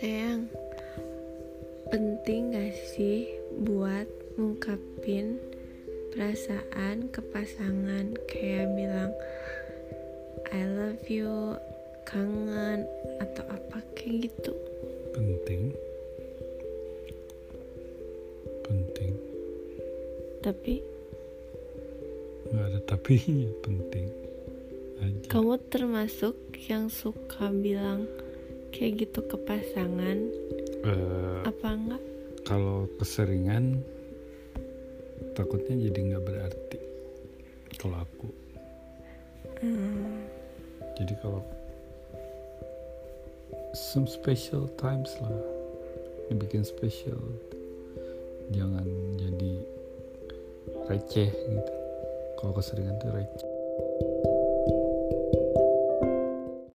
sayang penting gak sih buat ngungkapin perasaan ke pasangan? Kayak bilang I love you kangen atau apa kayak gitu. Penting. Penting. Tapi? Nggak ada tapinya penting aja. Kamu termasuk yang suka bilang kayak gitu ke pasangan? Eh, apa enggak? kalau keseringan takutnya jadi nggak berarti kalau aku. Hmm, jadi kalau some special times lah dibikin special jangan jadi receh gitu. Kalau keseringan tuh receh